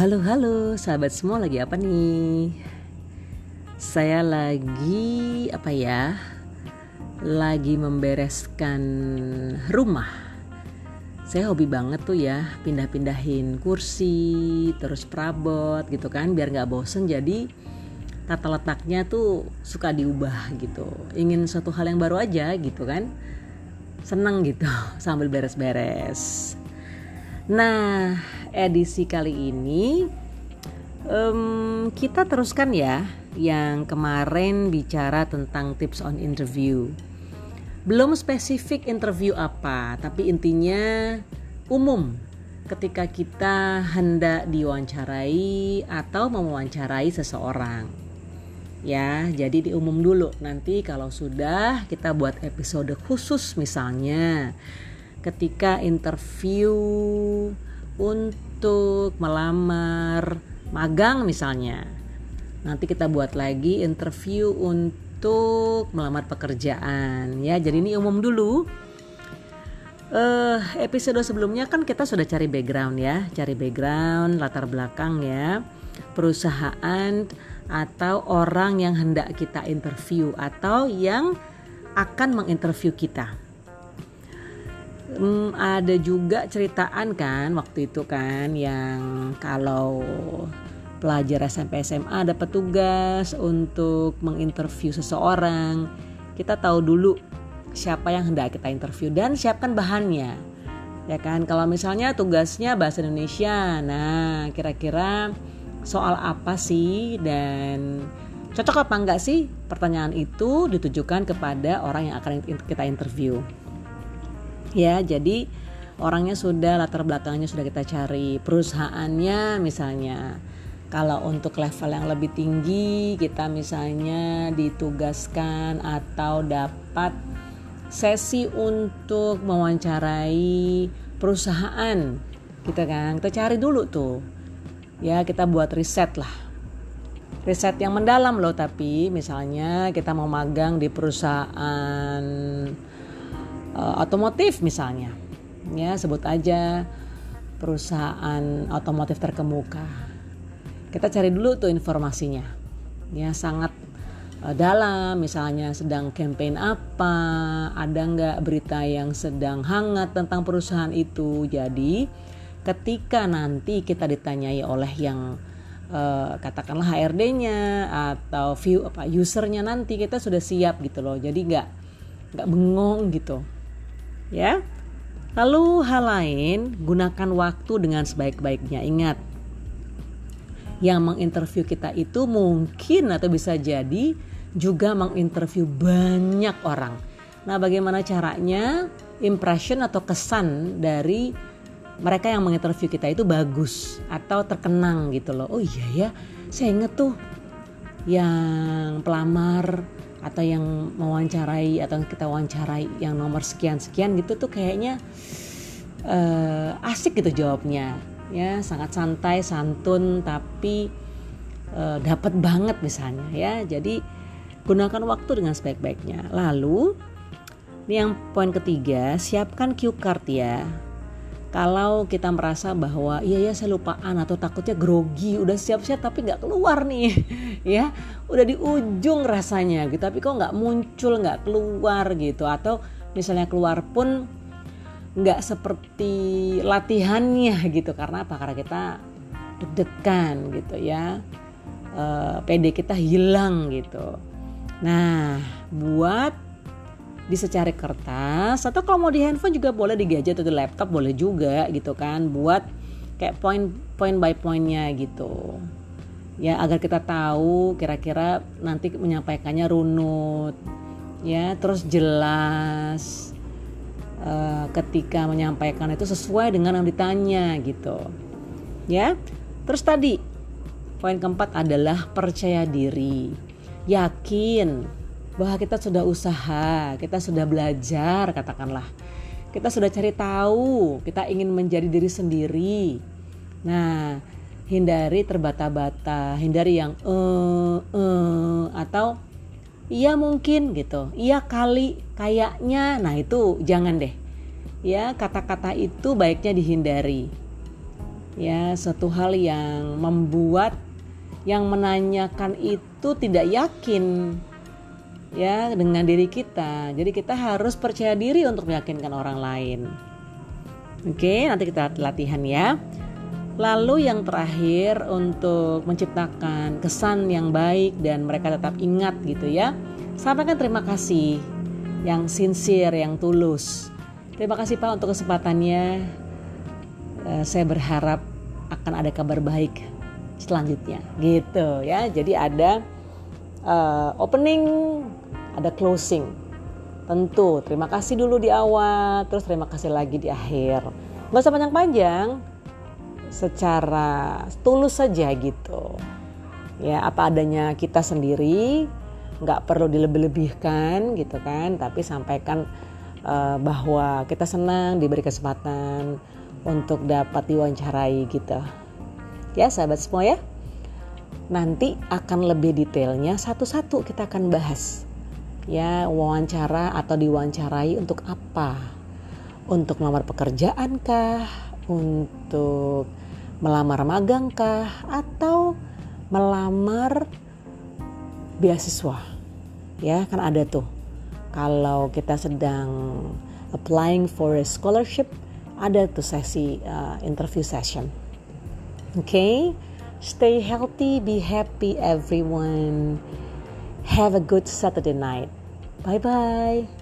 Halo halo sahabat semua lagi apa nih? Saya lagi apa ya? Lagi membereskan rumah. Saya hobi banget tuh ya pindah-pindahin kursi, terus perabot gitu kan biar nggak bosen jadi tata letaknya tuh suka diubah gitu. Ingin suatu hal yang baru aja gitu kan. Seneng gitu sambil beres-beres. Nah, edisi kali ini um, kita teruskan ya yang kemarin bicara tentang tips on interview. Belum spesifik interview apa, tapi intinya umum ketika kita hendak diwawancarai atau mewawancarai seseorang. Ya, jadi di umum dulu. Nanti kalau sudah kita buat episode khusus misalnya ketika interview untuk melamar magang misalnya. Nanti kita buat lagi interview untuk melamar pekerjaan ya. Jadi ini umum dulu. Uh, episode sebelumnya kan kita sudah cari background ya, cari background latar belakang ya, perusahaan atau orang yang hendak kita interview atau yang akan menginterview kita hmm, ada juga ceritaan kan waktu itu kan yang kalau pelajar SMP SMA dapat tugas untuk menginterview seseorang. Kita tahu dulu siapa yang hendak kita interview dan siapkan bahannya ya kan? Kalau misalnya tugasnya bahasa Indonesia nah kira-kira soal apa sih dan cocok apa enggak sih? Pertanyaan itu ditujukan kepada orang yang akan kita interview ya jadi orangnya sudah latar belakangnya sudah kita cari. Perusahaannya misalnya kalau untuk level yang lebih tinggi kita misalnya ditugaskan atau dapat sesi untuk mewawancarai perusahaan. Kita kan? Kita cari dulu tuh. Ya kita buat riset lah. Riset yang mendalam loh tapi misalnya kita mau magang di perusahaan uh, otomotif misalnya. Ya sebut aja perusahaan otomotif terkemuka. Kita cari dulu tuh informasinya. Ya sangat uh, dalam. Misalnya sedang campaign apa ada nggak berita yang sedang hangat tentang perusahaan itu. Jadi ketika nanti kita ditanyai oleh yang uh, katakanlah HRD-nya atau view apa usernya nanti kita sudah siap gitu loh. Jadi nggak nggak bengong gitu ya. Lalu hal lain, gunakan waktu dengan sebaik-baiknya. Ingat, yang menginterview kita itu mungkin atau bisa jadi juga menginterview banyak orang. Nah, bagaimana caranya impression atau kesan dari mereka yang menginterview kita itu bagus atau terkenang gitu loh. Oh iya ya, saya inget tuh yang pelamar atau yang mewawancarai atau kita wawancarai yang nomor sekian sekian gitu tuh kayaknya uh, asik gitu jawabnya. Ya sangat santai santun tapi uh, dapat banget misalnya ya. Jadi gunakan waktu dengan sebaik-baiknya. Lalu ini yang poin ketiga siapkan cue card ya kalau kita merasa bahwa iya ya saya lupaan atau takutnya grogi udah siap-siap tapi nggak keluar nih ya udah di ujung rasanya gitu. Tapi kok nggak muncul nggak keluar gitu. Atau misalnya keluar pun nggak seperti latihannya gitu. Karena apa? Karena kita deg-degan gitu ya. E, eh, PD kita hilang gitu. Nah buat bisa cari kertas atau kalau mau di handphone juga boleh di gadget atau di laptop boleh juga gitu kan buat kayak point point by pointnya gitu. Ya agar kita tahu kira-kira nanti menyampaikannya runut ya terus jelas uh, ketika menyampaikan itu sesuai dengan yang ditanya gitu. Ya terus tadi poin keempat adalah percaya diri. Yakin bahwa kita sudah usaha, kita sudah belajar katakanlah. Kita sudah cari tahu, kita ingin menjadi diri sendiri. Nah, hindari terbata-bata, hindari yang eh eh atau iya mungkin gitu. Iya kali, kayaknya. Nah, itu jangan deh. Ya, kata-kata itu baiknya dihindari. ya satu hal yang membuat yang menanyakan itu tidak yakin ya dengan diri kita. Jadi kita harus percaya diri untuk meyakinkan orang lain. Oke, nanti kita latihan ya. Lalu yang terakhir untuk menciptakan kesan yang baik dan mereka tetap ingat gitu ya. Sampaikan terima kasih yang sincere, yang tulus. Terima kasih Pak untuk kesempatannya. Eh, saya berharap akan ada kabar baik selanjutnya gitu ya. Jadi ada uh, opening, ada closing. Tentu, terima kasih dulu di awal, terus terima kasih lagi di akhir. Gak usah panjang-panjang, secara tulus saja gitu. Ya, apa adanya kita sendiri, nggak perlu dilebih-lebihkan gitu kan, tapi sampaikan uh, bahwa kita senang diberi kesempatan untuk dapat diwawancarai gitu. Ya, sahabat semua ya nanti akan lebih detailnya satu-satu kita akan bahas. Ya wawancara atau diwawancarai untuk apa? Untuk melamar pekerjaan kah? Untuk melamar magang kah? Atau melamar beasiswa? Ya kan ada tuh. Kalau kita sedang applying for a scholarship ada tuh sesi uh, interview session. Oke? okay? Stay healthy, be happy, everyone. Have a good Saturday night. Bye bye.